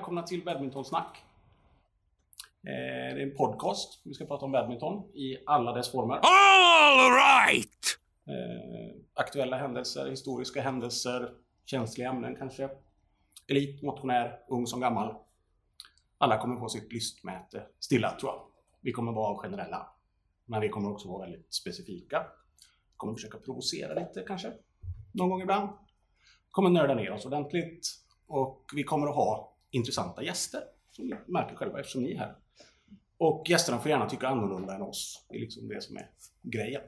välkomna till Badmintonsnack. Eh, det är en podcast. Vi ska prata om badminton i alla dess former. All right! Eh, aktuella händelser, historiska händelser, känsliga ämnen kanske. Elit, motionär, ung som gammal. Alla kommer få sitt lystmäte stilla tror jag. Vi kommer vara generella. Men vi kommer också vara väldigt specifika. Vi kommer försöka provocera lite kanske. Någon gång ibland. Vi kommer nörda ner oss ordentligt. Och vi kommer att ha intressanta gäster. Som ni märker själva eftersom ni är här. Och gästerna får gärna tycka annorlunda än oss. Det är liksom det som är grejen.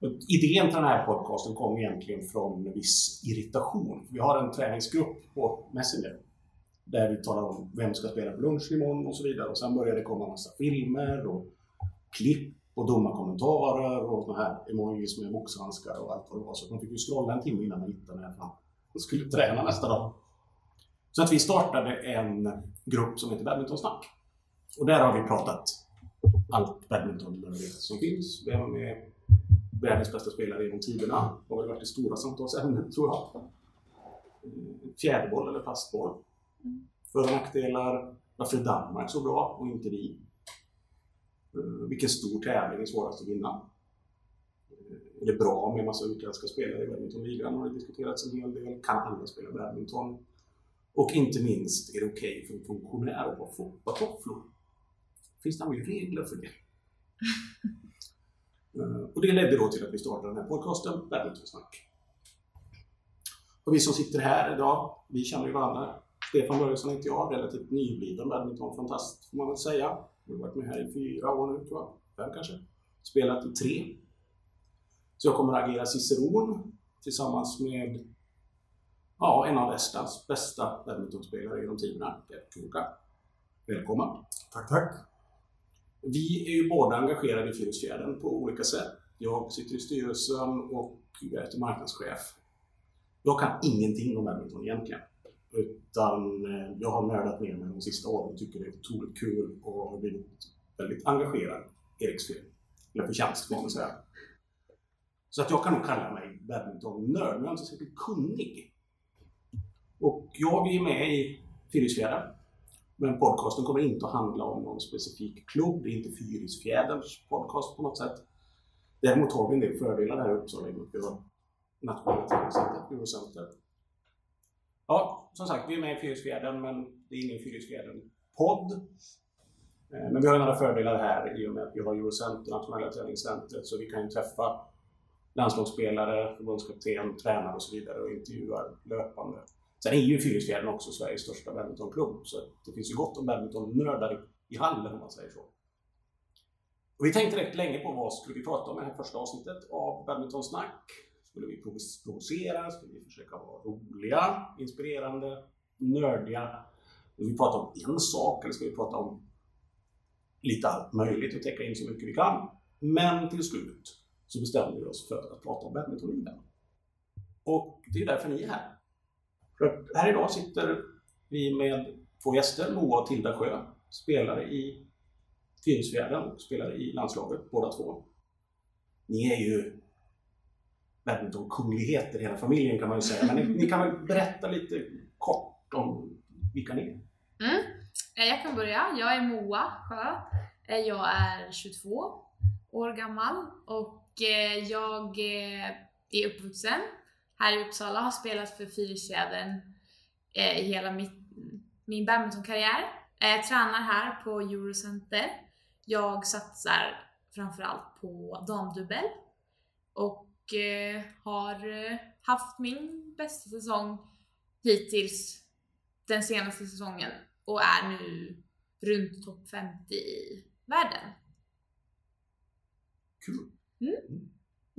Och idén till den här podcasten kom egentligen från en viss irritation. Vi har en träningsgrupp på Messenger där vi talar om vem ska spela på lunch imorgon och så vidare. Och sen började det komma en massa filmer och klipp och dumma kommentarer och såna här emojis med boxhandskar och allt vad det var. Så man fick ju scrolla en timme innan man hittade när fan man skulle träna nästa dag. Så att vi startade en grupp som heter Badmintonsnack. Och där har vi pratat allt badminton som finns. Vem är världens bästa spelare genom tiderna? Det har väl varit det stora samtalsämnet tror jag. Fjäderboll eller fastboll. För och nackdelar. Varför är Danmark så bra och inte vi? Eh, Vilken stor tävling är svårast att vinna? Eh, Är det bra med en massa utländska spelare i badmintonligan? har det diskuterats en hel del. Kan alla spela badminton? Och inte minst, är det okej för en funktionär att ha foppatofflor? Finns det några regler för det? Eh, Och det ledde då till att vi startade den här podcasten, Badmintonsnack. Och vi som sitter här idag, vi känner ju varandra. Stefan Börjesson heter jag, relativt nybliven badmintonfantast får man väl säga. Jag har varit med här i fyra år nu tror jag, fem kanske. Spelat i tre. Så jag kommer att agera ciceron tillsammans med ja, en av Estlands bästa badmintonspelare genom tiderna, Gert Kuka. Välkommen! Tack, tack. Vi är ju båda engagerade i Fyrisfjärden på olika sätt. Jag sitter i styrelsen och jag är marknadschef. Jag kan ingenting om badminton egentligen. Utan eh, jag har nördat ner mig de sista åren och tycker det är otroligt kul och har blivit väldigt engagerad i Eriksfjäll. Eller förtjänst får man väl säga. Så att jag kan nog kalla mig badmintonnörd, men jag är inte särskilt kunnig. Och jag är med i Fyrisfjärden. Men podcasten kommer inte att handla om någon specifik klubb. Det är inte Fyrisfjäderns podcast på något sätt. Däremot har vi en del fördelar här i Uppsala i och med att vi har nationella träningscentret, Eurocenter. Ja, som sagt, vi är med i Fyrisfjärden, men det är ingen Fyrisfjärden-podd. Eh, men vi har några fördelar här i och med att vi har Eurocenter, nationella träningscentret, så vi kan ju träffa landslagsspelare, förbundskapten, tränare och så vidare och intervjuar löpande. Sen är ju Fyrisfjärden också Sveriges största badmintonklubb, så det finns ju gott om badmintonnördar i, i hallen om man säger så. Och vi tänkte rätt länge på vad skulle vi prata om i det här första avsnittet av Badmintonsnack. Skulle vi provocera? Skulle vi försöka vara roliga, inspirerande, nördiga? Skulle vi prata om en sak eller ska vi prata om lite allt möjligt och täcka in så mycket vi kan? Men till slut så bestämde vi oss för att prata om badmintonligan. Och det är därför ni är här. För här idag sitter vi med två gäster, Moa och Tilda Sjö, spelare i Fyrisfjärden och spelare i landslaget, båda två. Ni är ju badmintonkungligheter hela familjen kan man ju säga, men ni, ni kan väl berätta lite kort om vilka ni är? Mm. Eh, jag kan börja. Jag är Moa Sjö. Eh, jag är 22 år gammal och eh, jag är uppvuxen här i Uppsala. Har spelat för Fyrisfjädern eh, hela mitt, min badmintonkarriär. Eh, Jag tränar här på Eurocenter. Jag satsar framförallt på damdubbel och eh, har eh, haft min bästa säsong hittills den senaste säsongen och är nu runt topp 50 i världen. Kul!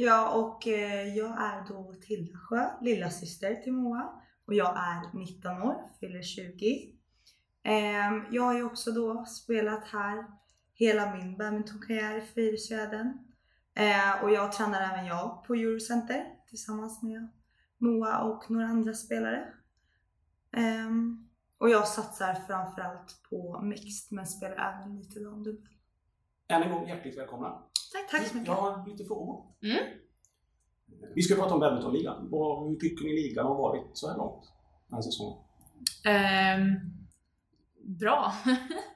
Ja, och eh, jag är då Tilda Sjö, lilla syster till Moa. Och jag är 19 år, fyller 20. Ehm, jag har ju också då spelat här hela min badmintonkarriär i Fyrisöden. Ehm, och jag tränar även jag på Eurocenter tillsammans med Moa och några andra spelare. Ehm, och jag satsar framförallt på mixed men spelar även lite damdubbel. Än en gång hjärtligt välkomna. Tack, tack så mycket. Jag har lite frågor. Mm. Vi ska prata om badmintonligan. Hur tycker ni ligan har varit så här långt den här säsongen? Ehm, bra.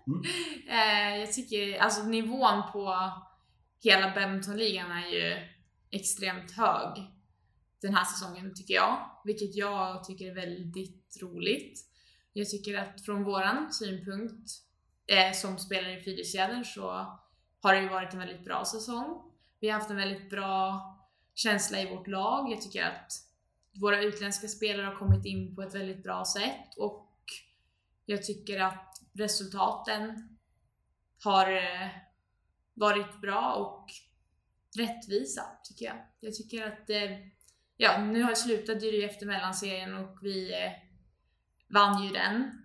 Mm. Eh, jag tycker alltså nivån på hela badmintonligan är ju extremt hög den här säsongen tycker jag, vilket jag tycker är väldigt roligt. Jag tycker att från våran synpunkt eh, som spelare i Fyrishjällen så har det ju varit en väldigt bra säsong. Vi har haft en väldigt bra känsla i vårt lag. Jag tycker att våra utländska spelare har kommit in på ett väldigt bra sätt och jag tycker att resultaten har eh, varit bra och rättvisa tycker jag. Jag tycker att, eh, ja nu har slutat ju efter mellanserien och vi eh, vann ju den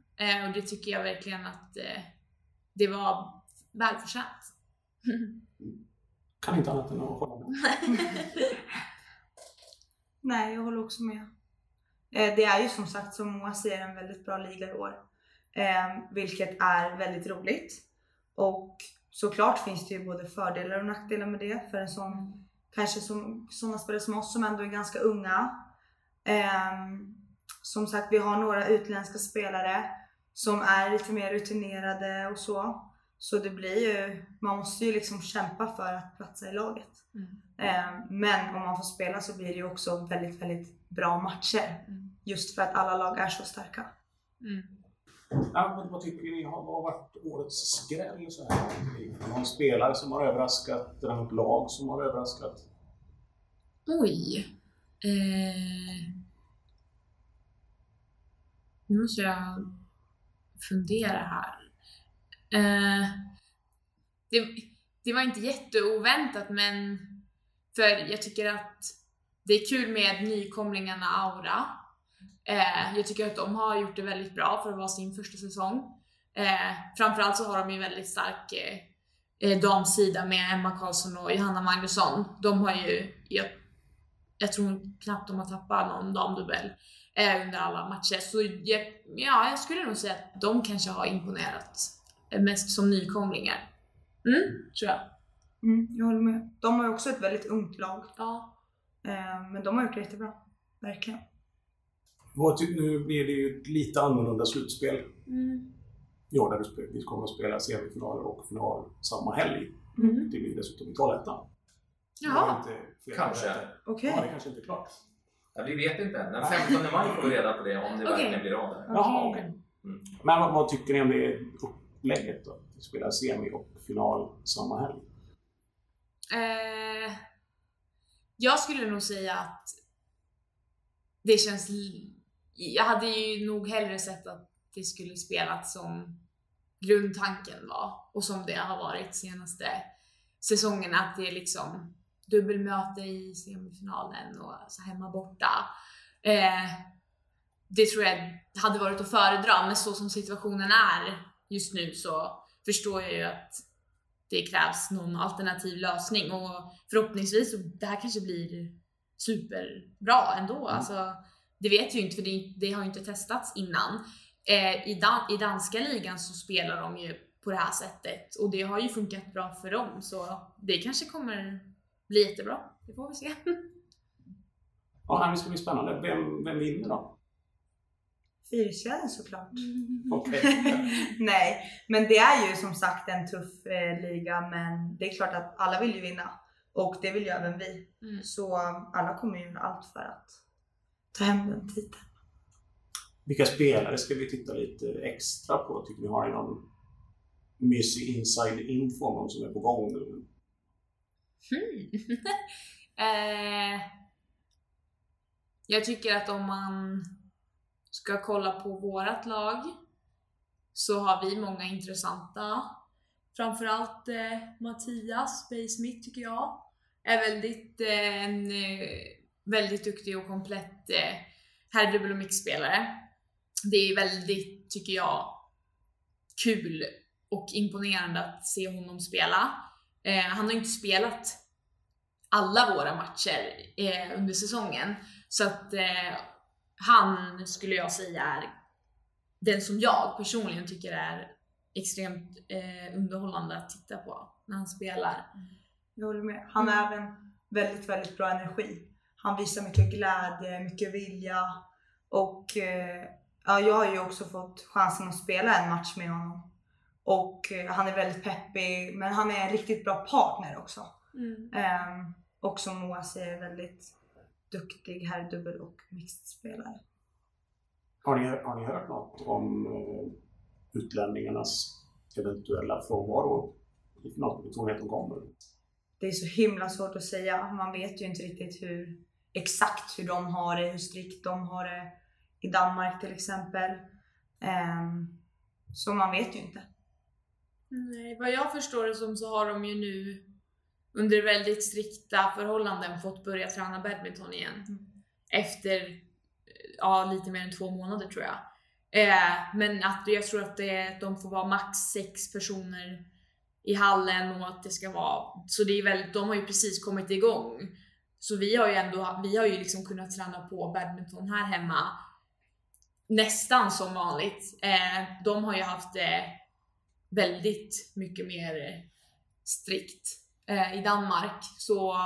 och det tycker jag verkligen att det var välförtjänt. Kan inte annat än att hålla med. Nej, jag håller också med. Eh, det är ju som sagt som Moa säger en väldigt bra liga i år. Ehm, vilket är väldigt roligt. Och såklart finns det ju både fördelar och nackdelar med det för en sån, kanske som, sådana spelare som oss som ändå är ganska unga. Ehm, som sagt, vi har några utländska spelare som är lite mer rutinerade och så. Så det blir ju, man måste ju liksom kämpa för att platsa i laget. Mm. Eh, men om man får spela så blir det ju också väldigt, väldigt bra matcher. Mm. Just för att alla lag är så starka. Mm. Ja, vad tycker ni har har varit årets skräll så här? Någon spelare som har överraskat, eller något lag som har överraskat? Oj. Eh... Nu måste jag fundera här. Eh... Det, det var inte jätteoväntat men för jag tycker att det är kul med nykomlingarna Aura. Eh, jag tycker att de har gjort det väldigt bra för att vara sin första säsong. Eh, framförallt så har de ju väldigt stark eh, eh damsida med Emma Karlsson och Johanna Magnusson. De har ju, jag, jag tror knappt de har tappat någon damdubbel eh, under alla matcher. Så jag, ja, jag skulle nog säga att de kanske har imponerat mest som nykomlingar. Mm, tror jag. Mm, jag håller med. De har ju också ett väldigt ungt lag. Ja. Eh, men de har gjort det jättebra. Verkligen. Nu blir det ju ett lite annorlunda slutspel Mm. år där vi kommer att spela semifinaler och final samma helg. Mm. Det blir dessutom i Trollhättan. Jaha. Kanske. Okej. Ja, det kanske inte är klart. Ja, vi vet inte än. Den 15 maj får vi reda på det om det Okej. verkligen blir av. Där. Jaha, okej. Mm. Men vad, vad tycker ni om det upplägget då? Att spela semi och final samma helg? Eh, jag skulle nog säga att det känns... Jag hade ju nog hellre sett att det skulle spelat som grundtanken var och som det har varit senaste säsongen, Att det är liksom dubbelmöte i semifinalen och så hemma borta. Eh, det tror jag hade varit att föredra, men så som situationen är just nu så förstår jag ju att det krävs någon alternativ lösning och förhoppningsvis så det här kanske blir superbra ändå. Alltså, det vet vi ju inte för det, det har ju inte testats innan. Eh, i, dan, I danska ligan så spelar de ju på det här sättet och det har ju funkat bra för dem så det kanske kommer bli jättebra. Det får vi se. Ja, det ska bli spännande. Vem, vem vinner då? Fyrisfjällen såklart. Okej. Nej, men det är ju som sagt en tuff eh, liga men det är klart att alla vill ju vinna. Och det vill ju även vi. Mm. Så alla kommer ju göra allt för att ta hem den titeln. Vilka spelare ska vi titta lite extra på? Tycker ni har ni någon mysig inside info om någon som är på gång nu? Hmm. eh, jag tycker att om man ska kolla på vårat lag så har vi många intressanta. Framförallt eh, Mattias Bay-Smith tycker jag är väldigt, eh, en eh, väldigt duktig och komplett eh, herrdubbel och mixspelare. Det är väldigt, tycker jag, kul och imponerande att se honom spela. Eh, han har inte spelat alla våra matcher eh, under säsongen. Så att eh, han skulle jag säga är den som jag personligen tycker är extremt eh, underhållande att titta på när han spelar. Jag håller med. Han har även väldigt, väldigt bra energi. Han visar mycket glädje, mycket vilja och eh, ja, jag har ju också fått chansen att spela en match med honom. Och eh, han är väldigt peppig, men han är en riktigt bra partner också. Mm. Ehm, och som Moa säger, väldigt duktig herrdubbel och mixed-spelare. Har ni, har ni hört något om eh, utlänningarnas eventuella frånvaro i finalturneringen kommer? Det är så himla svårt att säga. Man vet ju inte riktigt hur exakt hur de har det, hur strikt de har det i Danmark till exempel. Ehm, så man vet ju inte. Nej, vad jag förstår det som så har de ju nu under väldigt strikta förhållanden fått börja träna badminton igen. Mm. Efter ja, lite mer än två månader tror jag. Eh, men att jag tror att det, de får vara max sex personer i hallen och att det ska vara, så det är väldigt, de har ju precis kommit igång. Så vi har ju ändå, vi har ju liksom kunnat träna på badminton här hemma nästan som vanligt. Eh, de har ju haft det väldigt mycket mer strikt eh, i Danmark. Så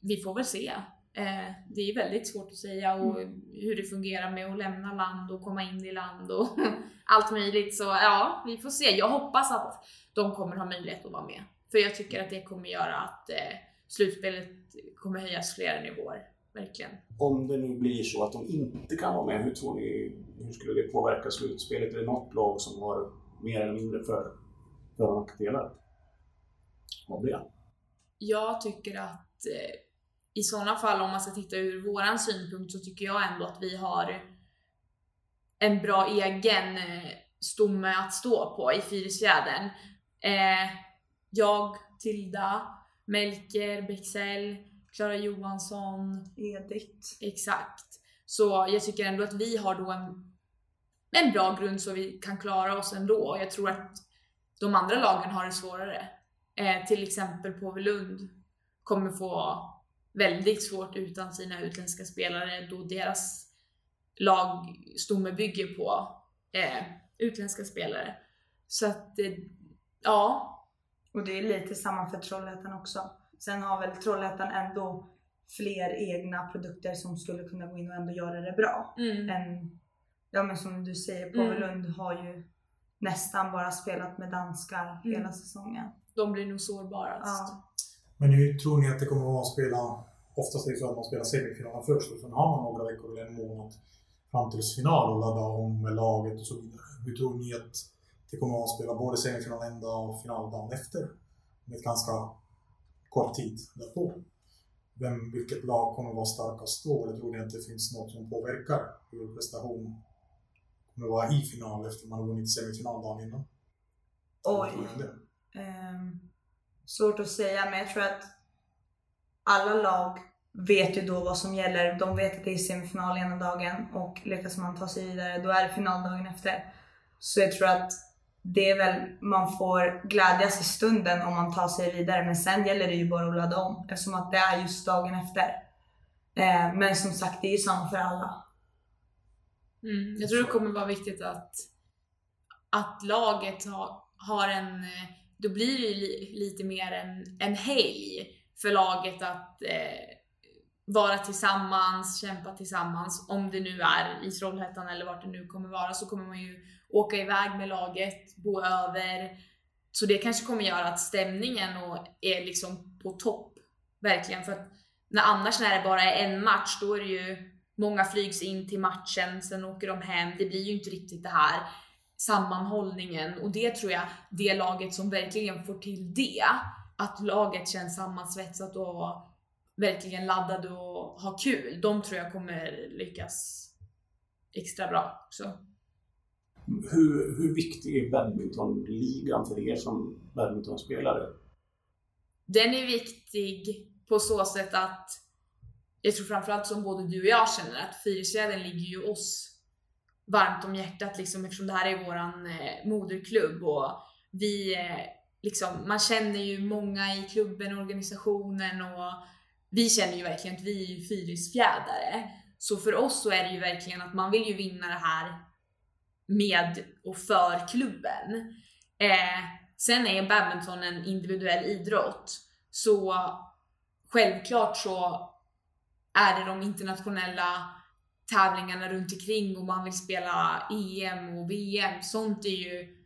vi får väl se. Eh, det är väldigt svårt att säga och hur det fungerar med att lämna land och komma in i land och allt möjligt. Så ja, vi får se. Jag hoppas att de kommer ha möjlighet att vara med. För jag tycker att det kommer göra att eh, slutspelet kommer höjas flera nivåer. Verkligen. Om det nu blir så att de inte kan vara med, hur tror ni, hur skulle det påverka slutspelet? Är det något lag som har mer eller mindre för, för nackdelar av det? Jag tycker att eh, i sådana fall, om man ska titta ur våran synpunkt, så tycker jag ändå att vi har en bra egen eh, stomme att stå på i Fyrisfjädern. Eh, jag, Tilda, Melker, Bexell, Klara Johansson, Edith. Exakt. Så jag tycker ändå att vi har då en, en bra grund så vi kan klara oss ändå. Jag tror att de andra lagen har det svårare. Eh, till exempel Påvelund kommer få väldigt svårt utan sina utländska spelare då deras lagstomme bygger på eh, utländska spelare. Så att, eh, ja. Och det är lite samma för Trollhättan också. Sen har väl Trollhättan ändå fler egna produkter som skulle kunna gå in och ändå göra det bra. Mm. Än, ja men som du säger, Mm. Påvelund har ju nästan bara spelat med danskar Mm. hela säsongen. De blir nog sårbarast. Ja. Men hur tror ni att det kommer att vara att spela? Oftast är det så att man spelar semifinalen först och sen har man några veckor eller en månad fram till final och ladda om med laget och så vidare. Hur tror ni att det kommer att vara att spela både semifinal en dag och final dagen efter? Med ganska kort tid därpå. Vem, vilket lag kommer att vara starkast då? Eller tror ni att det finns något som påverkar hur prestation kommer att vara i final efter man har vunnit semifinal dagen innan? Oj. Tror svårt att säga, men jag tror att alla lag vet ju då vad som gäller. De vet att det är semifinal ena dagen och lyckas man ta sig vidare, då är det finaldagen efter. Så jag tror att det är väl, man får glädjas i stunden om man tar sig vidare, men sen gäller det ju bara att ladda om eftersom att det är just dagen efter. Eh, men som sagt, det är ju samma för alla. Mm. Jag tror det kommer vara viktigt att, att laget ha, har en, eh, då blir det ju li, lite mer en, en helg för laget att eh, vara tillsammans, kämpa tillsammans. Om det nu är i Trollhättan eller vart det nu kommer vara så kommer man ju åka iväg med laget, bo över. Så det kanske kommer göra att stämningen och är liksom på topp. Verkligen. För att när, annars när det bara är en match, då är det ju Många flygs in till matchen, sen åker de hem. Det blir ju inte riktigt det här sammanhållningen och det tror jag, det laget som verkligen får till det, att laget känns sammansvetsat och verkligen laddade och har kul, de tror jag kommer lyckas extra bra också. Hur, hur viktig är badmintonligan för er som badmintonspelare? Den är viktig på så sätt att jag tror framförallt som både du och jag känner att Fyrisfjädern ligger ju oss varmt om hjärtat liksom eftersom det här är våran eh, moderklubb och vi eh, liksom, man känner ju många i klubben, organisationen och vi känner ju verkligen att vi är ju Fyrisfjädare. Så för oss så är det ju verkligen att man vill ju vinna det här med och för klubben. Eh, sen är badminton en individuell idrott så självklart så är det de internationella tävlingarna runt omkring och man vill spela EM och VM. Sånt är ju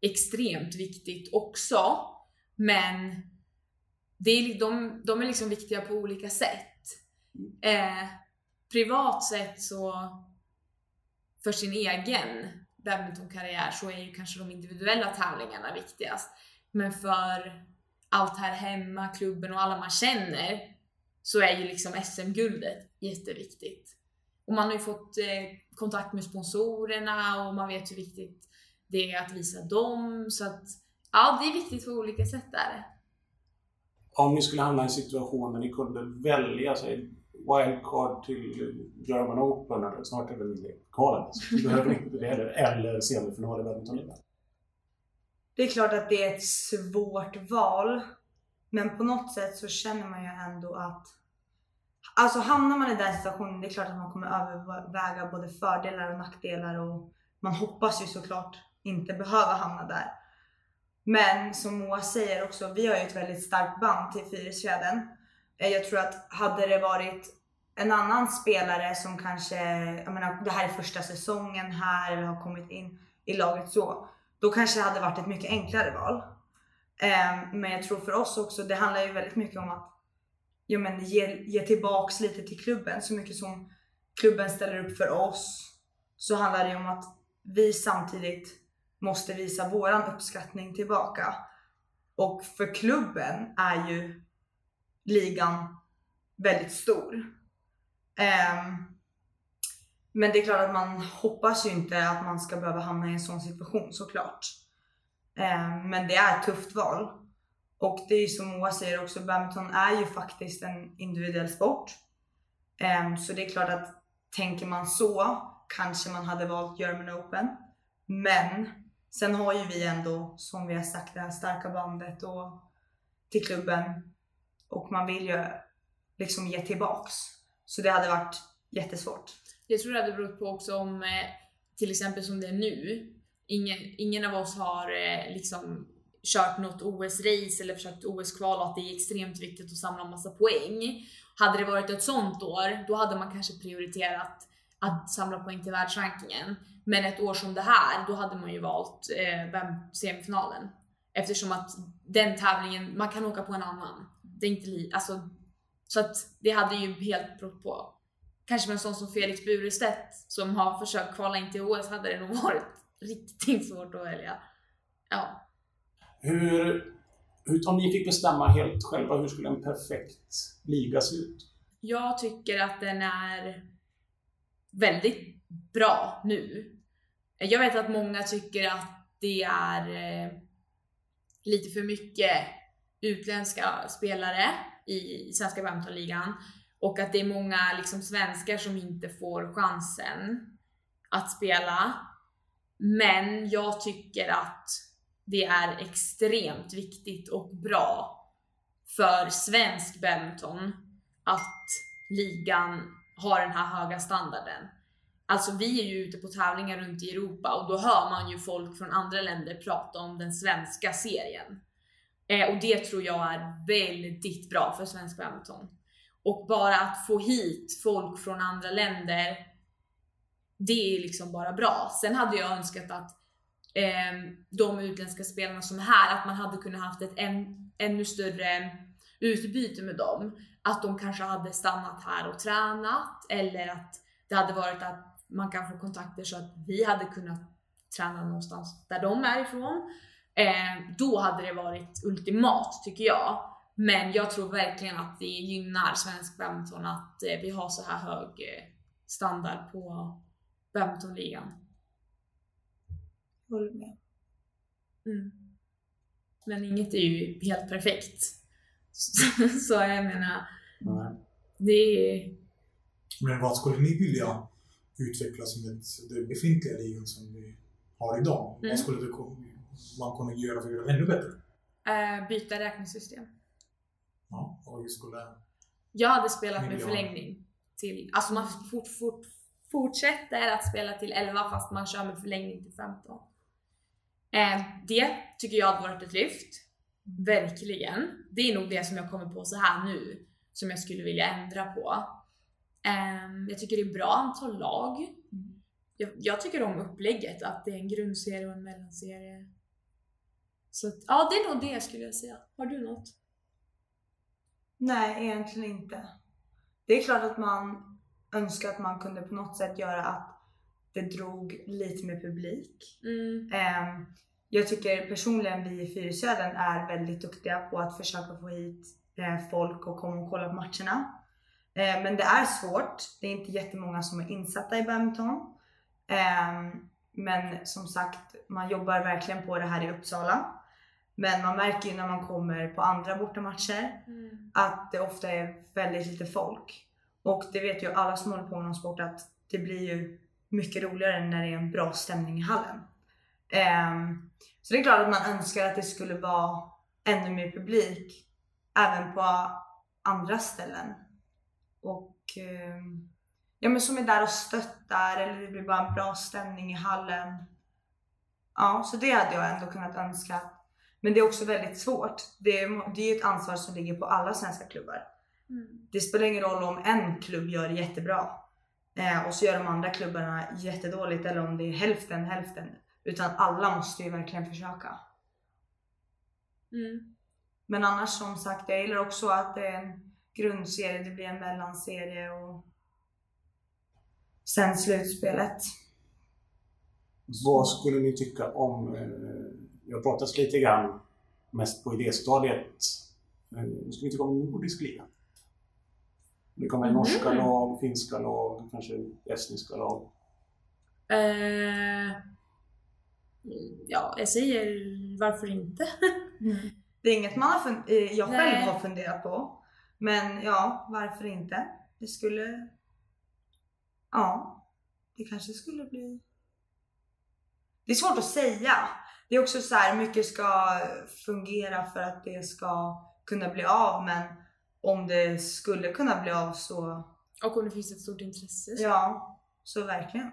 extremt viktigt också. Men det är, de, de är liksom viktiga på olika sätt. Eh, privat sett så för sin egen badmintonkarriär så är ju kanske de individuella tävlingarna viktigast. Men för allt här hemma, klubben och alla man känner så är ju liksom SM-guldet jätteviktigt. Och man har ju fått eh, kontakt med sponsorerna och man vet hur viktigt det är att visa dem. Så att ja, det är viktigt på olika sätt där. Om ni skulle hamna i en situation där ni kunde välja sig wildcard till German Open, eller snart är det väl kvalet, så behöver ni inte det heller, eller semifinal i badmintonligan. Det är klart att det är ett svårt val. Men på något sätt så känner man ju ändå att Alltså hamnar man i den situationen, det är klart att man kommer överväga både fördelar och nackdelar och man hoppas ju såklart inte behöva hamna där. Men som Moa säger också, vi har ju ett väldigt starkt band till Fyrisfjädern. Eh, jag tror att hade det varit en annan spelare som kanske, jag menar det här är första säsongen här eller har kommit in i laget så, då kanske det hade varit ett mycket enklare val. Eh, men jag tror för oss också, det handlar ju väldigt mycket om att ja, men ge, ge tillbaks lite till klubben. Så mycket som klubben ställer upp för oss så handlar det om att vi samtidigt måste visa våran uppskattning tillbaka. Och för klubben är ju ligan väldigt stor. Um, men det är klart att man hoppas ju inte att man ska behöva hamna i en sån situation såklart. Um, men det är ett tufft val. Och det är ju som Moa säger också, badminton är ju faktiskt en individuell sport. Um, så det är klart att tänker man så kanske man hade valt German Open. Men sen har ju vi ändå, som vi har sagt, det här starka bandet och till klubben. Och man vill ju liksom ge tillbaks. Så det hade varit jättesvårt. Jag tror det hade berott på också om, eh, till exempel som det är nu, ingen, ingen av oss har eh, liksom kört något OS-race eller försökt OS-kval och att det är extremt viktigt att samla massa poäng. Hade det varit ett sånt år, då hade man kanske prioriterat att samla poäng till världsrankingen. Men ett år som det här, då hade man ju valt eh, semifinalen. Eftersom att den tävlingen, man kan åka på en annan. Det är inte li alltså, så att det hade ju helt berott på. Kanske med en sån som Felix Burestedt som har försökt kvala in till OS hade det nog varit riktigt svårt att välja. Ja. Hur, om ni fick bestämma helt själva, hur skulle en perfekt liga se ut? Jag tycker att den är väldigt bra nu. Jag vet att många tycker att det är eh, lite för mycket utländska spelare i svenska badmintonligan och att det är många liksom svenskar som inte får chansen att spela. Men jag tycker att det är extremt viktigt och bra för svensk badminton att ligan har den här höga standarden. Alltså vi är ju ute på tävlingar runt i Europa och då hör man ju folk från andra länder prata om den svenska serien. Eh, och det tror jag är väldigt bra för svensk badminton. Och bara att få hit folk från andra länder, det är liksom bara bra. Sen hade jag önskat att Ehm, de utländska spelarna som är här, att man hade kunnat haft ett än, ännu större utbyte med dem. Att de kanske hade stannat här och tränat eller att det hade varit att man kan få kontakter så att vi hade kunnat träna någonstans där de är ifrån. Eh, då hade det varit ultimat tycker jag. Men jag tror verkligen att det gynnar svensk badminton att eh, vi har så här hög eh, standard på badmintonligan. Håller med. Mm. Men inget är ju helt perfekt. så jag menar, Nej. det är... Men vad skulle ni vilja utveckla som ett, den befintliga ligan som vi har idag? Mm. Vad skulle det, man kunna göra för att göra det ännu bättre? Eh, byta räknesystem. Ja, och vi skulle... Jag hade spelat med förlängning till, alltså man fort, fort, fortsätter att spela till 11 fast man kör med förlängning till 15. Eh, det tycker jag hade varit ett lyft. Verkligen. Det är nog det som jag kommer på så här nu som jag skulle vilja ändra på. Eh, jag tycker det är bra antal lag. Jag, jag tycker om upplägget, att det är en grundserie och en mellanserie. Så att, ja, det är nog det skulle jag säga. Har du något? Nej, egentligen inte. Det är klart att man önskar att man kunde på något sätt göra att det drog lite mer publik. Mm. Ehm, jag tycker personligen vi i Fyrisöden är väldigt duktiga på att försöka få hit eh, folk och komma och kolla på matcherna. Eh, men det är svårt. Det är inte jättemånga som är insatta i badminton. Ehm, men som sagt, man jobbar verkligen på det här i Uppsala. Men man märker ju när man kommer på andra bortamatcher Mm. att det ofta är väldigt lite folk. Och det vet ju alla som håller på med någon sport att det blir ju mycket roligare när det är en bra stämning i hallen. Ehm, så det är klart att man önskar att det skulle vara ännu mer publik även på andra ställen. Och ehm, ja men som är där och stöttar eller det blir bara en bra stämning i hallen. Ja, så det hade jag ändå kunnat önska. Men det är också väldigt svårt. Det är, det är ett ansvar som ligger på alla svenska klubbar. Mm. Det spelar ingen roll om en klubb gör det jättebra och så gör de andra klubbarna jättedåligt eller om det är hälften hälften. Utan alla måste ju verkligen försöka. Mm. Men annars som sagt, jag gillar också att det är en grundserie, det blir en mellanserie och sen slutspelet. Vad skulle ni tycka om, eh, jag har pratat lite grann mest på idéstadiet, eh, vad skulle ni tycka om nordisk liga? Det kommer norska Mm. lag, finska lag, kanske estniska lag. Eh, ja, jag säger varför inte? Det är inget man har fun- eh, jag själv Nej. har funderat på. Men ja, varför inte? Det skulle... Ja, det kanske skulle bli... Det är svårt att säga. Det är också så här, mycket ska fungera för att det ska kunna bli av, men om det skulle kunna bli av så, Och om det finns ett stort intresse. så- ja, så verkligen.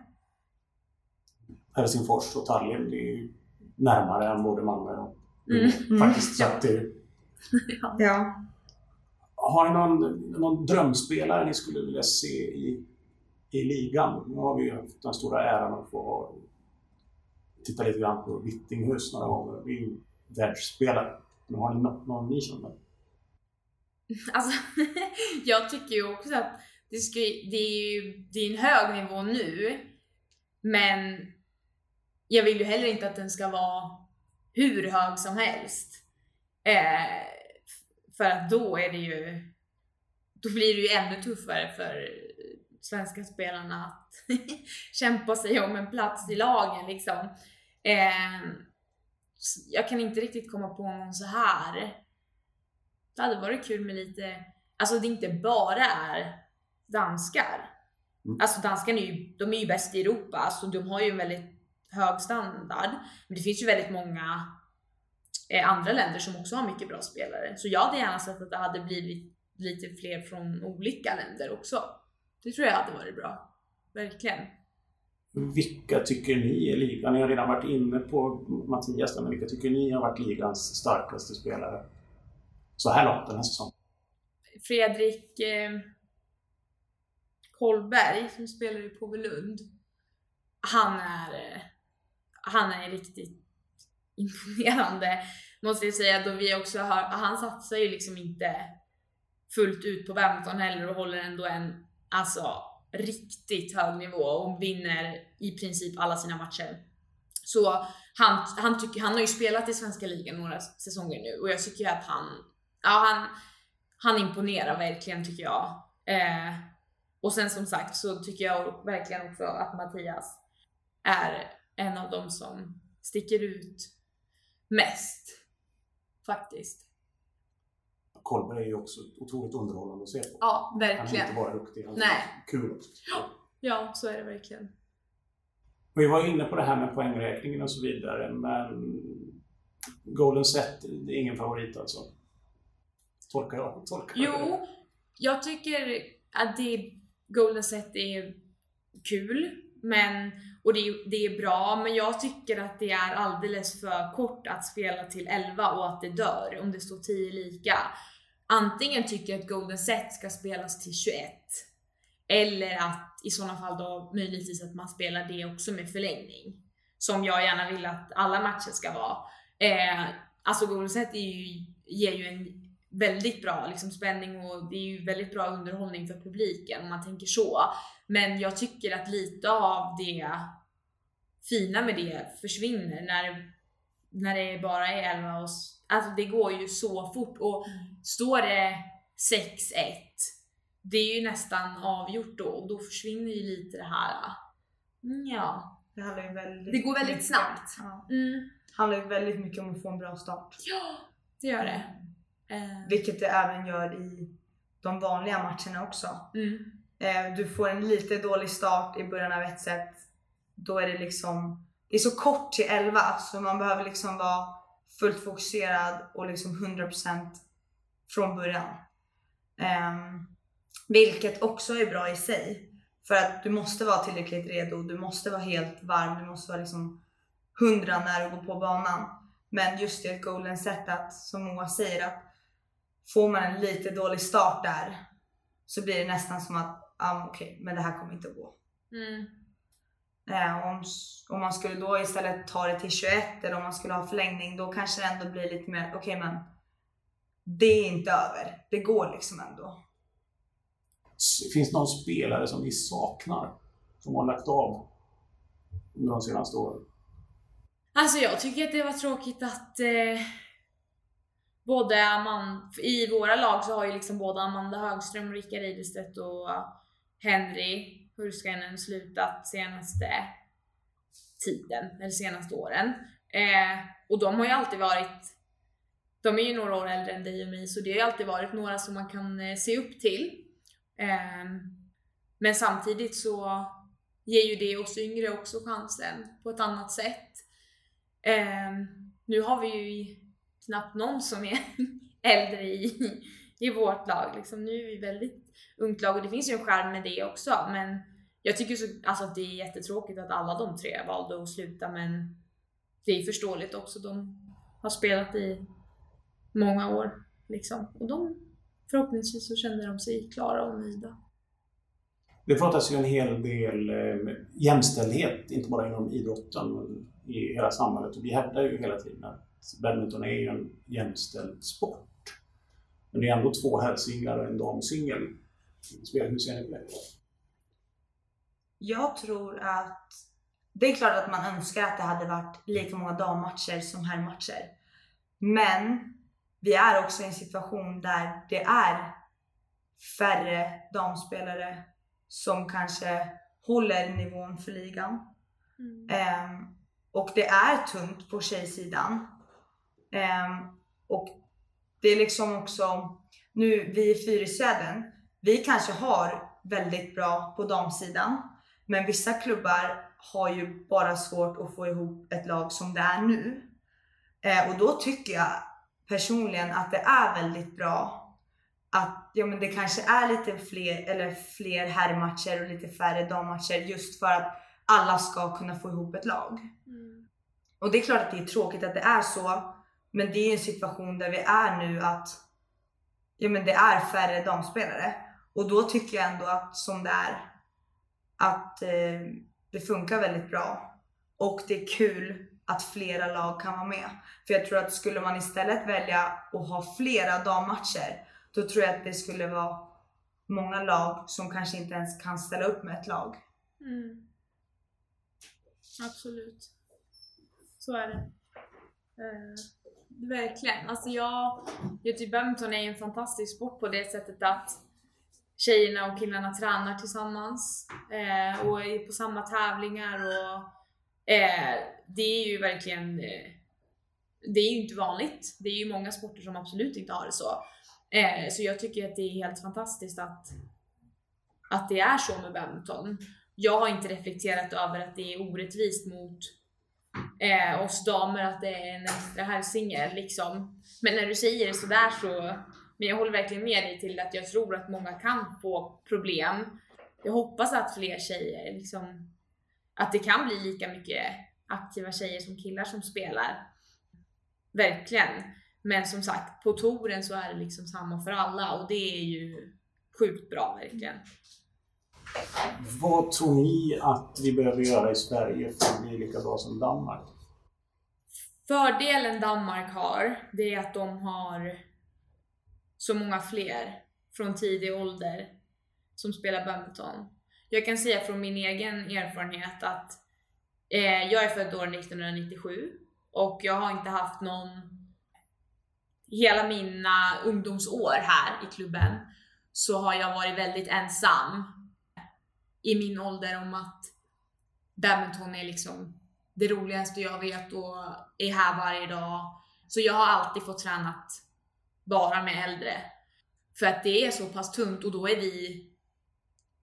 Helsingfors och Tallinn det är ju närmare än både Malmö och Mm. Umeå, faktiskt. Så Ja. att det, Ja. Har ni någon, någon drömspelare ni skulle vilja se i, i ligan? Nu har vi ju haft den stora äran att få titta lite grann på Vittinghus några gånger. Det är ju världsspelare. Men har ni något, någon ni känner? Alltså, jag tycker ju också att det, ska, det är ju det är en hög nivå nu, men jag vill ju heller inte att den ska vara hur hög som helst. Eh, för att då är det ju, då blir det ju ännu tuffare för svenska spelarna att kämpa sig om en plats i lagen liksom. Eh, jag kan inte riktigt komma på någon så här. Det hade varit kul med lite, alltså det inte bara är danskar. Mm. Alltså danskarna är ju, de är ju bäst i Europa, alltså de har ju en väldigt hög standard. Men det finns ju väldigt många eh, andra länder som också har mycket bra spelare. Så jag hade gärna sett att det hade blivit lite fler från olika länder också. Det tror jag hade varit bra. Verkligen. Vilka tycker ni är ligan? Ni har redan varit inne på Mattias, men vilka tycker ni har varit ligans starkaste spelare så här långt den här säsongen? Fredrik eh, Kolberg som spelar i Påvelund. Han är, eh, han är riktigt imponerande måste jag säga. Då vi också har, han satsar ju liksom inte fullt ut på badminton heller och håller ändå en alltså, riktigt hög nivå och vinner i princip alla sina matcher. Så han, han, tycker, han har ju spelat i svenska ligan några säsonger nu och jag tycker att han, ja, han, han imponerar verkligen tycker jag. Eh, och sen som sagt så tycker jag verkligen också att Mattias är en av dem som sticker ut mest. Faktiskt. Kolberg är ju också otroligt underhållande att se på. Ja, Han är inte verkligen. bara duktig, han är Nej. kul också. Ja, så är det verkligen. Vi var inne på det här med poängräkningen och så vidare, men Golden Set, det är ingen favorit alltså? Tolkar jag? Tolkar jag det? Jo, jag tycker att det Golden Set är kul, men, och det är, det är bra, men jag tycker att det är alldeles för kort att spela till 11 och att det dör om det står 10 lika. Antingen tycker jag att Golden Set ska spelas till 21, Eller att i sådana fall då möjligtvis att man spelar det också med förlängning. Som jag gärna vill att alla matcher ska vara. Eh, alltså Golden Set är ju, ger ju en väldigt bra liksom, spänning och det är ju väldigt bra underhållning för publiken om man tänker så. Men jag tycker att lite av det fina med det försvinner när, när det bara är 11 och Alltså det går ju så fort och står det 6-1 det är ju nästan avgjort då och då försvinner ju lite det här. Mm, ja. Det handlar ju väldigt Det går väldigt mycket- snabbt. Ja. Mm. handlar ju väldigt mycket om att få en bra start. Ja, det gör det. Eh, Vilket det även gör i de vanliga matcherna också. mm. Eh, Du får en lite dålig start i början av ett set. Då är det liksom, det är så kort till 11 så man behöver liksom vara fullt fokuserad och liksom 100% från början. Ehm, vilket också är bra i sig. För att du måste vara tillräckligt redo, du måste vara helt varm, du måste vara liksom 100 när du går på banan. Men just i ett golden set att, som Moa säger, att får man en lite dålig start där så blir det nästan som att, ah, okej, men det här kommer inte att gå. Mm. Eh, om, om man skulle då istället ta det till 21 eller om man skulle ha förlängning, då kanske det ändå blir lite mer, okej men det är inte över. Det går liksom ändå. Finns det någon spelare som ni saknar? Som har lagt av under de senaste åren? Alltså jag tycker att det var tråkigt att eh, både Amanda, i våra lag så har ju liksom både Amanda Högström, Rickard Eidestedt och Henry Hurskainen slutat senaste tiden, eller senaste åren. Eh, och de har ju alltid varit, de är ju några år äldre än dig och mig, så det har ju alltid varit några som man kan eh, se upp till. Eh, men samtidigt så ger ju det oss yngre också chansen på ett annat sätt. Eh, nu har vi ju knappt någon som är äldre i, i vårt lag. Liksom, nu är vi väldigt ungt lag och det finns ju en skärm med det också. Men jag tycker så, alltså, att det är jättetråkigt att alla de tre valde att sluta men det är förståeligt också. De har spelat i många år liksom. och de förhoppningsvis så känner de sig klara och nöjda. Det pratas ju en hel del eh, jämställdhet, inte bara inom idrotten, men i hela samhället. Och vi hävdar ju hela tiden att badminton är ju en jämställd sport. Men det är ändå två herrsinglar och en damsingel. Hur ser ni på det? Jag tror att det är klart att man önskar att det hade varit lika många dammatcher som herrmatcher. Men vi är också i en situation där det är färre damspelare som kanske håller nivån för ligan. Ehm, och det är tunt på tjejsidan. Ehm, och det är liksom också, nu vi i Fyrisöden, vi kanske har väldigt bra på damsidan. Men vissa klubbar har ju bara svårt att få ihop ett lag som det är nu. Eh, och då tycker jag personligen att det är väldigt bra att ja, men det kanske är lite fler, eller fler herrmatcher och lite färre dammatcher just för att alla ska kunna få ihop ett lag. Och det är klart att det är tråkigt att det är så, men det är en situation där vi är nu att ja, men det är färre damspelare. Och då tycker jag ändå att som det är, att eh, det funkar väldigt bra. Och det är kul att flera lag kan vara med. För jag tror att skulle man istället välja att ha flera dammatcher, då tror jag att det skulle vara många lag som kanske inte ens kan ställa upp med ett lag. Mm. Absolut. Så är det. Uh verkligen. Alltså jag, jag tycker badminton är ju en fantastisk sport på det sättet att tjejerna och killarna tränar tillsammans eh, och är på samma tävlingar och eh, det är ju verkligen eh, det är ju inte vanligt. Det är ju många sporter som absolut inte har det så. Eh, så jag tycker att det är helt fantastiskt att, att det är så med badminton. Jag har inte reflekterat över att det är orättvist mot eh, oss damer att det är en extra herrsingel liksom. Men när du säger det sådär så, men jag håller verkligen med dig till att jag tror att många kan få problem. Jag hoppas att fler tjejer liksom, att det kan bli lika mycket aktiva tjejer som killar som spelar. Verkligen. Men som sagt, på touren så är det liksom samma för alla och det är ju sjukt bra verkligen. Vad tror ni att vi behöver göra i Sverige för att bli lika bra som Danmark? Fördelen Danmark har, det är att de har så många fler från tidig ålder som spelar badminton. Jag kan säga från min egen erfarenhet att eh, jag är född år 1997 och jag har inte haft någon hela mina ungdomsår här i klubben så har jag varit väldigt ensam i min ålder om att badminton är liksom det roligaste jag vet och är här varje dag. Så jag har alltid fått tränat bara med äldre. För att det är så pass tungt och då är vi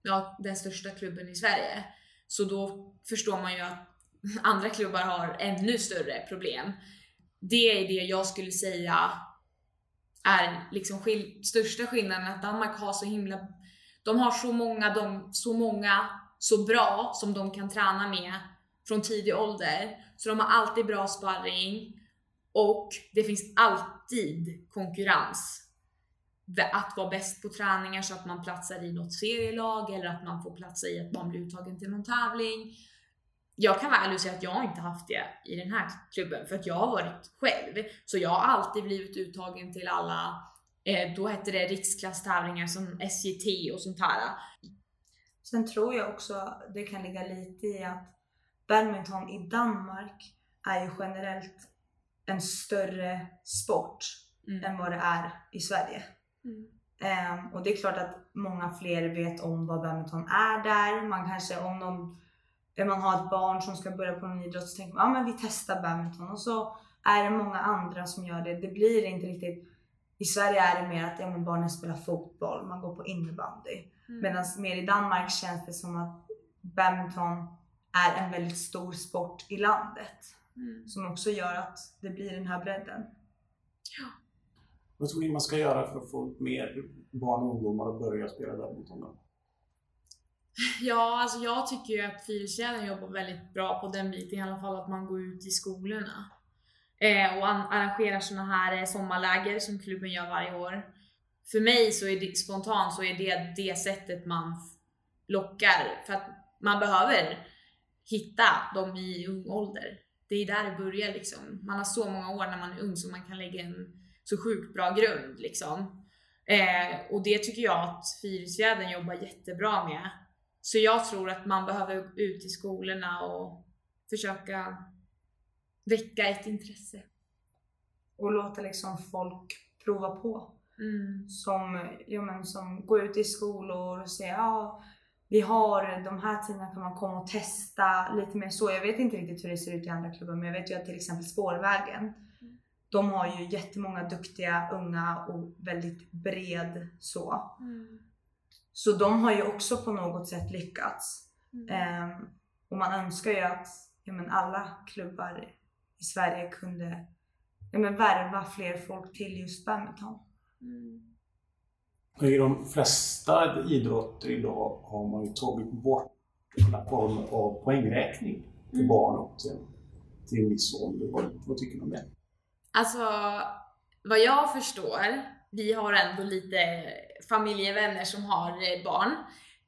ja, den största klubben i Sverige. Så då förstår man ju att andra klubbar har ännu större problem. Det är det jag skulle säga är liksom skill största skillnaden att Danmark har så himla, de har så många, de, så många så bra som de kan träna med från tidig ålder. Så de har alltid bra sparring och det finns alltid konkurrens. Att vara bäst på träningar så att man platsar i något serielag eller att man får platsa i att man blir uttagen till någon tävling. Jag kan vara ärlig och säga att jag inte haft det i den här klubben för att jag har varit själv. Så jag har alltid blivit uttagen till alla, eh, då hette det riksklasstävlingar som SJT och sånt här. Sen tror jag också det kan ligga lite i att badminton i Danmark är ju generellt en större sport Mm. än vad det är i Sverige. Mm. Ehm, och det är klart att många fler vet om vad badminton är där. Man kanske om någon, man har ett barn som ska börja på någon idrott så tänker man ja men vi testar badminton och så är det många andra som gör det. Det blir inte riktigt i Sverige är det mer att ja, men barnen spelar fotboll, man går på innebandy. Mm. Medan mer i Danmark känns det som att badminton är en väldigt stor sport i landet. Mm. Som också gör att det blir den här bredden. Vad tror ni man ska göra för att få mer barn och ungdomar att börja spela badminton? då? Ja, alltså jag tycker ju att Friluftsfjällen jobbar väldigt bra på den biten, i alla fall att man går ut i skolorna. Eh, och an- arrangerar såna här eh, sommarläger som klubben gör varje år. För mig så är det spontant så är det det sättet man lockar, för att man behöver hitta dem i ung ålder. Det är där det börjar liksom. Man har så många år när man är ung så man kan lägga en så sjukt bra grund liksom. Eh, och det tycker jag att Friluftsfjädern jobbar jättebra med. Så jag tror att man behöver ut i skolorna och försöka väcka ett intresse. Och låta liksom folk prova på. Mm. Som, ja, men, som går ut i skolor och säger ja, vi har de här tiderna kan man komma och testa lite mer så. Jag vet inte riktigt hur det ser ut i andra klubbar men jag vet ju att till exempel Spårvägen de har ju jättemånga duktiga unga och väldigt bred så. Så de har ju också på något sätt lyckats. Ehm, och man önskar ju att ja, men alla klubbar i Sverige kunde ja, men värva fler folk till just badminton. I de flesta idrotter idag har man ju tagit bort den form av poängräkning för barn upp till, till en viss ålder. Vad, vad tycker ni om det? Alltså, vad jag förstår, vi har ändå lite familjevänner som har eh, barn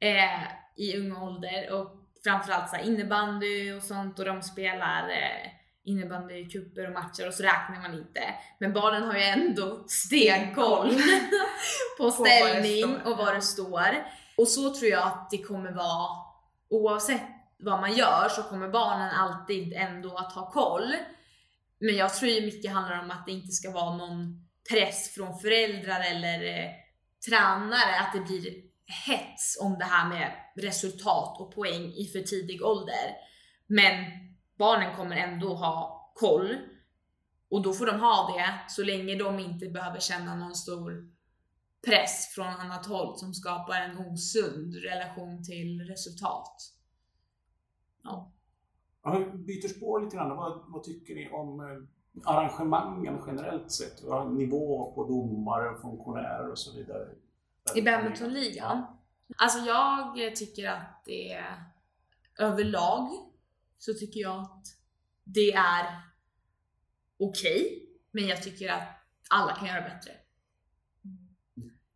eh, i ung ålder och framförallt så innebandy och sånt och de spelar eh, innebandycuper och matcher och så räknar man inte. Men barnen har ju ändå stenkoll på ställning och vad det står. Och så tror jag att det kommer vara oavsett vad man gör så kommer barnen alltid ändå att ha koll. Men jag tror ju mycket handlar om att det inte ska vara någon press från föräldrar eller eh, tränare, att det blir hets om det här med resultat och poäng i för tidig ålder. Men barnen kommer ändå ha koll och då får de ha det så länge de inte behöver känna någon stor press från annat håll som skapar en osund relation till resultat. Ja. Vi byter spår lite grann. Vad, vad tycker ni om eh, arrangemangen generellt sett? Nivå på domare, funktionärer och så vidare. I badmintonligan? Alltså jag tycker att det är överlag så tycker jag att det är okej, men jag tycker att alla kan göra bättre.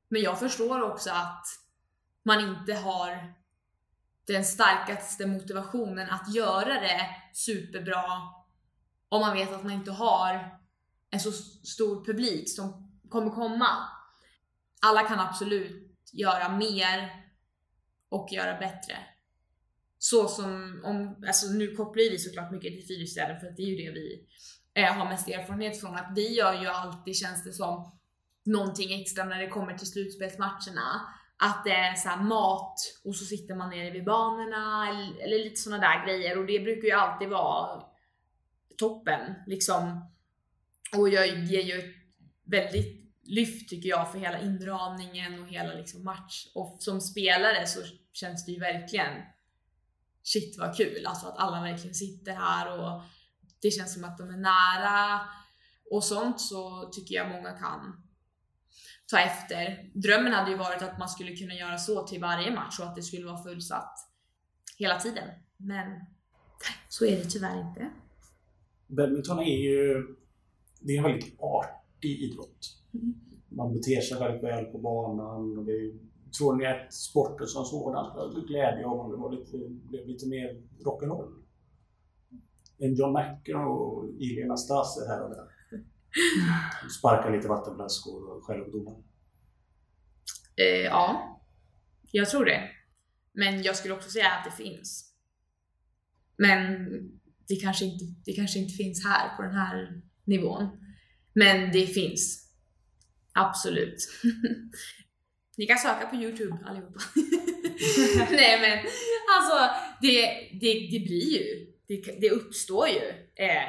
Men jag förstår också att man inte har den starkaste motivationen att göra det superbra om man vet att man inte har en så stor publik som kommer komma. Alla kan absolut göra mer och göra bättre. Så som, om, alltså nu kopplar vi såklart mycket till Fyrishjärden för att det är ju det vi eh, har mest erfarenhet från. Att vi gör ju alltid, känns det som, någonting extra när det kommer till slutspelsmatcherna. Att det är såhär mat och så sitter man nere vid banorna eller, eller lite sådana där grejer och det brukar ju alltid vara toppen liksom. Och jag ger ju ett väldigt lyft tycker jag för hela inramningen och hela liksom match. Och som spelare så känns det ju verkligen shit vad kul, alltså att alla verkligen sitter här och det känns som att de är nära och sånt så tycker jag många kan ta efter. Drömmen hade ju varit att man skulle kunna göra så till varje match och att det skulle vara fullsatt hela tiden. Men så är det tyvärr inte. Badminton är ju det är en väldigt artig idrott. Man beter sig väldigt väl på banan. Och det är, tror ni att sporten som sådan skulle glädje av om det var lite, blev lite mer rock'n'roll? En John McEnroe och Ili Anastase här och där. Sparka lite vattenflaskor och skälla på domaren. Eh, ja, jag tror det. Men jag skulle också säga att det finns. Men det kanske inte, det kanske inte finns här på den här nivån. Men det finns. Absolut. Ni kan söka på Youtube allihopa. Nej men alltså det, det, det blir ju, det, det uppstår ju eh,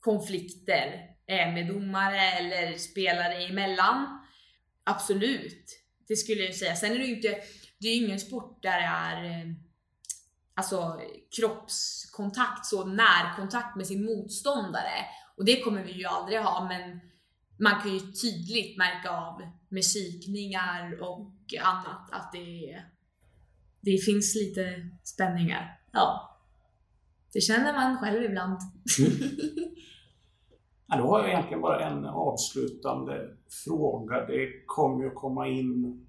konflikter eh, med domare eller spelare emellan. Absolut, det skulle jag säga. Sen är det ju inte, det är ju ingen sport där det är eh, alltså kroppskontakt, så närkontakt med sin motståndare. Och det kommer vi ju aldrig ha, men man kan ju tydligt märka av med psykningar och annat att det, det finns lite spänningar. Ja. Det känner man själv ibland. Ja, då har jag egentligen bara en avslutande fråga. Det kommer ju att komma in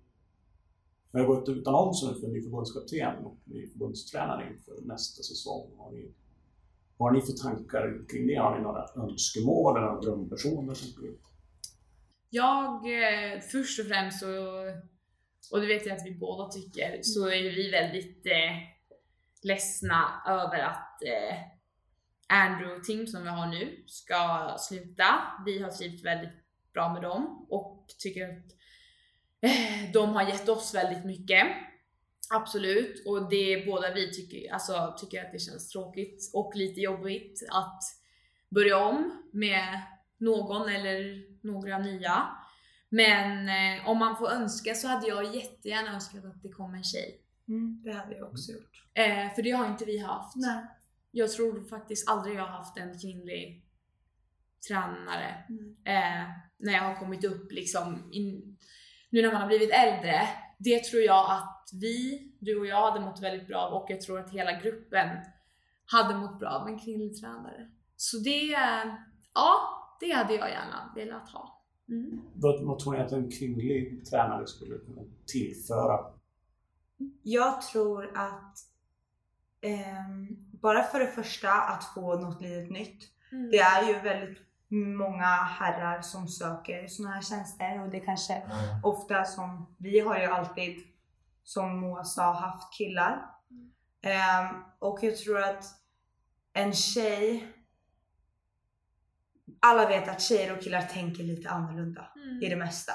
Jag har gått ut annonser för ny förbundskapten och ny förbundstränare inför nästa säsong. Har ni, vad har ni för tankar kring det? Har ni några önskemål eller några drömpersoner som skulle jag, eh, först och främst så, och det vet jag att vi båda tycker, så är ju vi väldigt eh, ledsna över att eh, Andrew och Tim som vi har nu ska sluta. Vi har trivts väldigt bra med dem och tycker att eh, de har gett oss väldigt mycket. Absolut, och det båda vi tycker, alltså, tycker att det känns tråkigt och lite jobbigt att börja om med någon eller några nya. Men eh, om man får önska så hade jag jättegärna önskat att det kom en tjej. Mm, det hade jag också gjort. Eh, för det har inte vi haft. Nej. Jag tror faktiskt aldrig jag har haft en kvinnlig tränare. Mm. Eh, när jag har kommit upp liksom, in, nu när man har blivit äldre. Det tror jag att vi, du och jag hade mått väldigt bra av och jag tror att hela gruppen hade mått bra av en kvinnlig tränare. Så det, eh, ja, det hade jag gärna velat ha. Mm. Vad vad tror ni att en kvinnlig tränare skulle kunna tillföra? Jag tror att ehm, bara för det första att få något litet nytt. Mm. Det är ju väldigt många herrar som söker såna här tjänster och det kanske ofta som, vi har ju alltid som Moa sa haft killar. Ehm, och jag tror att en tjej, alla vet att tjejer och killar tänker lite annorlunda Mm. i det mesta.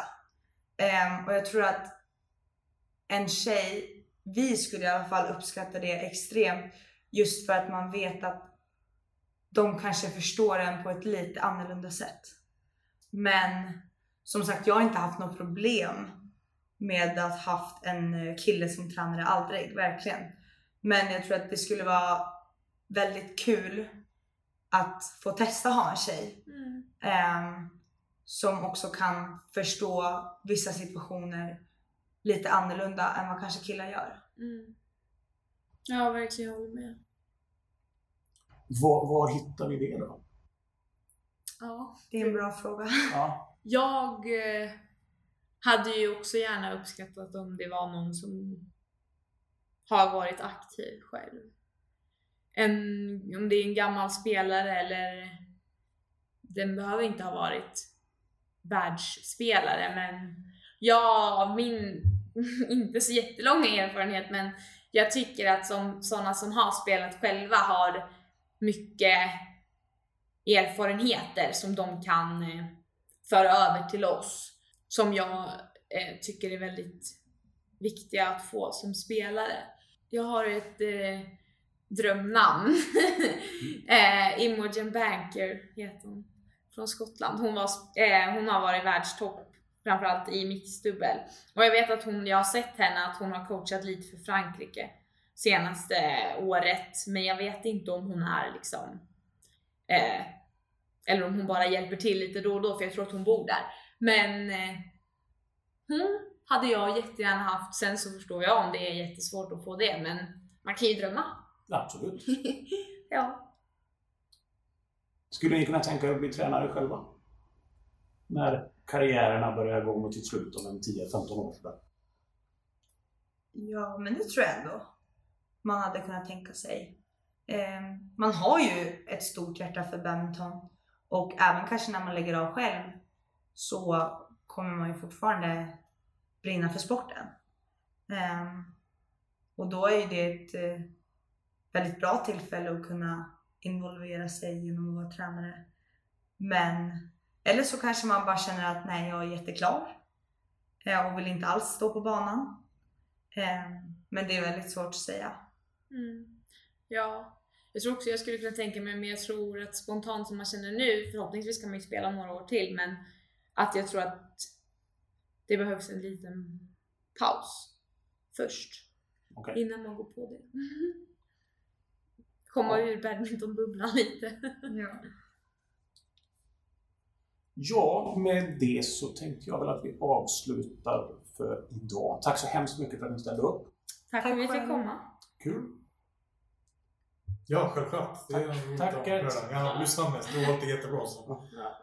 Ehm, och jag tror att en tjej, vi skulle i alla fall uppskatta det extremt just för att man vet att de kanske förstår en på ett lite annorlunda sätt. Men som sagt, jag har inte haft något problem med att haft en eh, kille som tränare, aldrig, verkligen. Men jag tror att det skulle vara väldigt kul att få testa ha en tjej Mm. ehm, som också kan förstå vissa situationer lite annorlunda än vad kanske killar gör. Mm. Ja, verkligen. Jag håller med. Var, var hittar vi det då? Ja. Det är en bra fråga. Ja. Jag eh, hade ju också gärna uppskattat om det var någon som har varit aktiv själv. En, om det är en gammal spelare eller den behöver inte ha varit världsspelare men jag av min inte så jättelånga erfarenhet men jag tycker att som sådana som har spelat själva har mycket erfarenheter som de kan eh, föra över till oss som jag eh, tycker är väldigt viktiga att få som spelare. Jag har ett eh, drömnamn. eh, Imogen Banker heter hon. Från Skottland. Hon, var, eh, hon har varit världstopp framförallt i mixdubbel. Och jag vet att hon, jag har sett henne att hon har coachat lite för Frankrike senaste året. Men jag vet inte om hon är liksom eh, eller om hon bara hjälper till lite då och då för jag tror att hon bor där. Men eh, hon hade jag jättegärna haft. Sen så förstår jag om det är jättesvårt att få det men man kan ju drömma. Absolut. ja. Skulle ni kunna tänka er att bli tränare själva? När karriärerna börjar gå mot sitt slut om en 10-15 år sådär. Ja, men det tror jag ändå man hade kunnat tänka sig. Eh, man har ju ett stort hjärta för badminton och även kanske när man lägger av själv så kommer man ju fortfarande brinna för sporten. Eh, och då är ju det ett eh, väldigt bra tillfälle att kunna involvera sig genom att vara tränare. Men, eller så kanske man bara känner att nej, jag är jätteklar eh, och vill inte alls stå på banan. Eh, men det är väldigt svårt att säga. Mm. Ja, jag tror också jag skulle kunna tänka mig, men jag tror att spontant som man känner nu, förhoppningsvis kan man ju spela några år till, men att jag tror att det behövs en liten paus först. Okej. Innan man går på det. Komma ur badmintonbubblan lite. Ja. Ja, med det så tänkte jag väl att vi avslutar för idag. Tack så hemskt mycket för att ni ställde upp. Tack för att vi fick komma. Kul! Ja, självklart. Det är Tack, Gert. höra. Jag har lyssnat mest. Har det jättebra. Så. Ja.